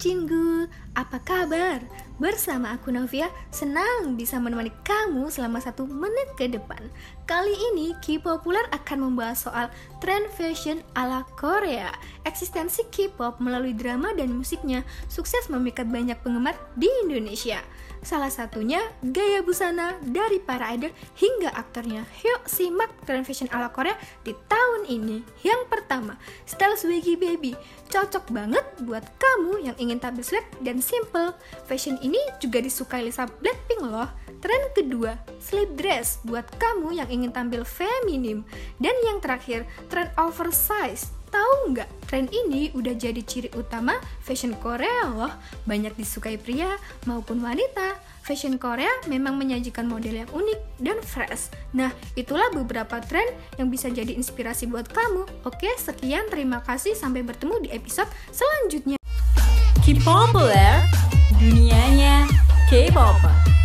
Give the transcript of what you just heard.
Cinggu, apa kabar? Bersama aku Novia, senang bisa menemani kamu selama satu menit ke depan. Kali ini, K-Popular akan membahas soal tren fashion ala Korea. Eksistensi K-pop melalui drama dan musiknya sukses memikat banyak penggemar di Indonesia. Salah satunya gaya busana dari para idol hingga aktornya. Yuk simak tren fashion ala Korea di tahun ini. Yang pertama, style swaggy baby. Cocok banget buat kamu yang ingin tampil swag dan simple. Fashion ini juga disukai Lisa Blackpink loh. Tren kedua, slip dress buat kamu yang ingin tampil feminim. Dan yang terakhir, tren oversize Tahu nggak, tren ini udah jadi ciri utama fashion Korea loh. Banyak disukai pria maupun wanita. Fashion Korea memang menyajikan model yang unik dan fresh. Nah, itulah beberapa tren yang bisa jadi inspirasi buat kamu. Oke, sekian, terima kasih. Sampai bertemu di episode selanjutnya. K-Popular, dunianya K-Pop.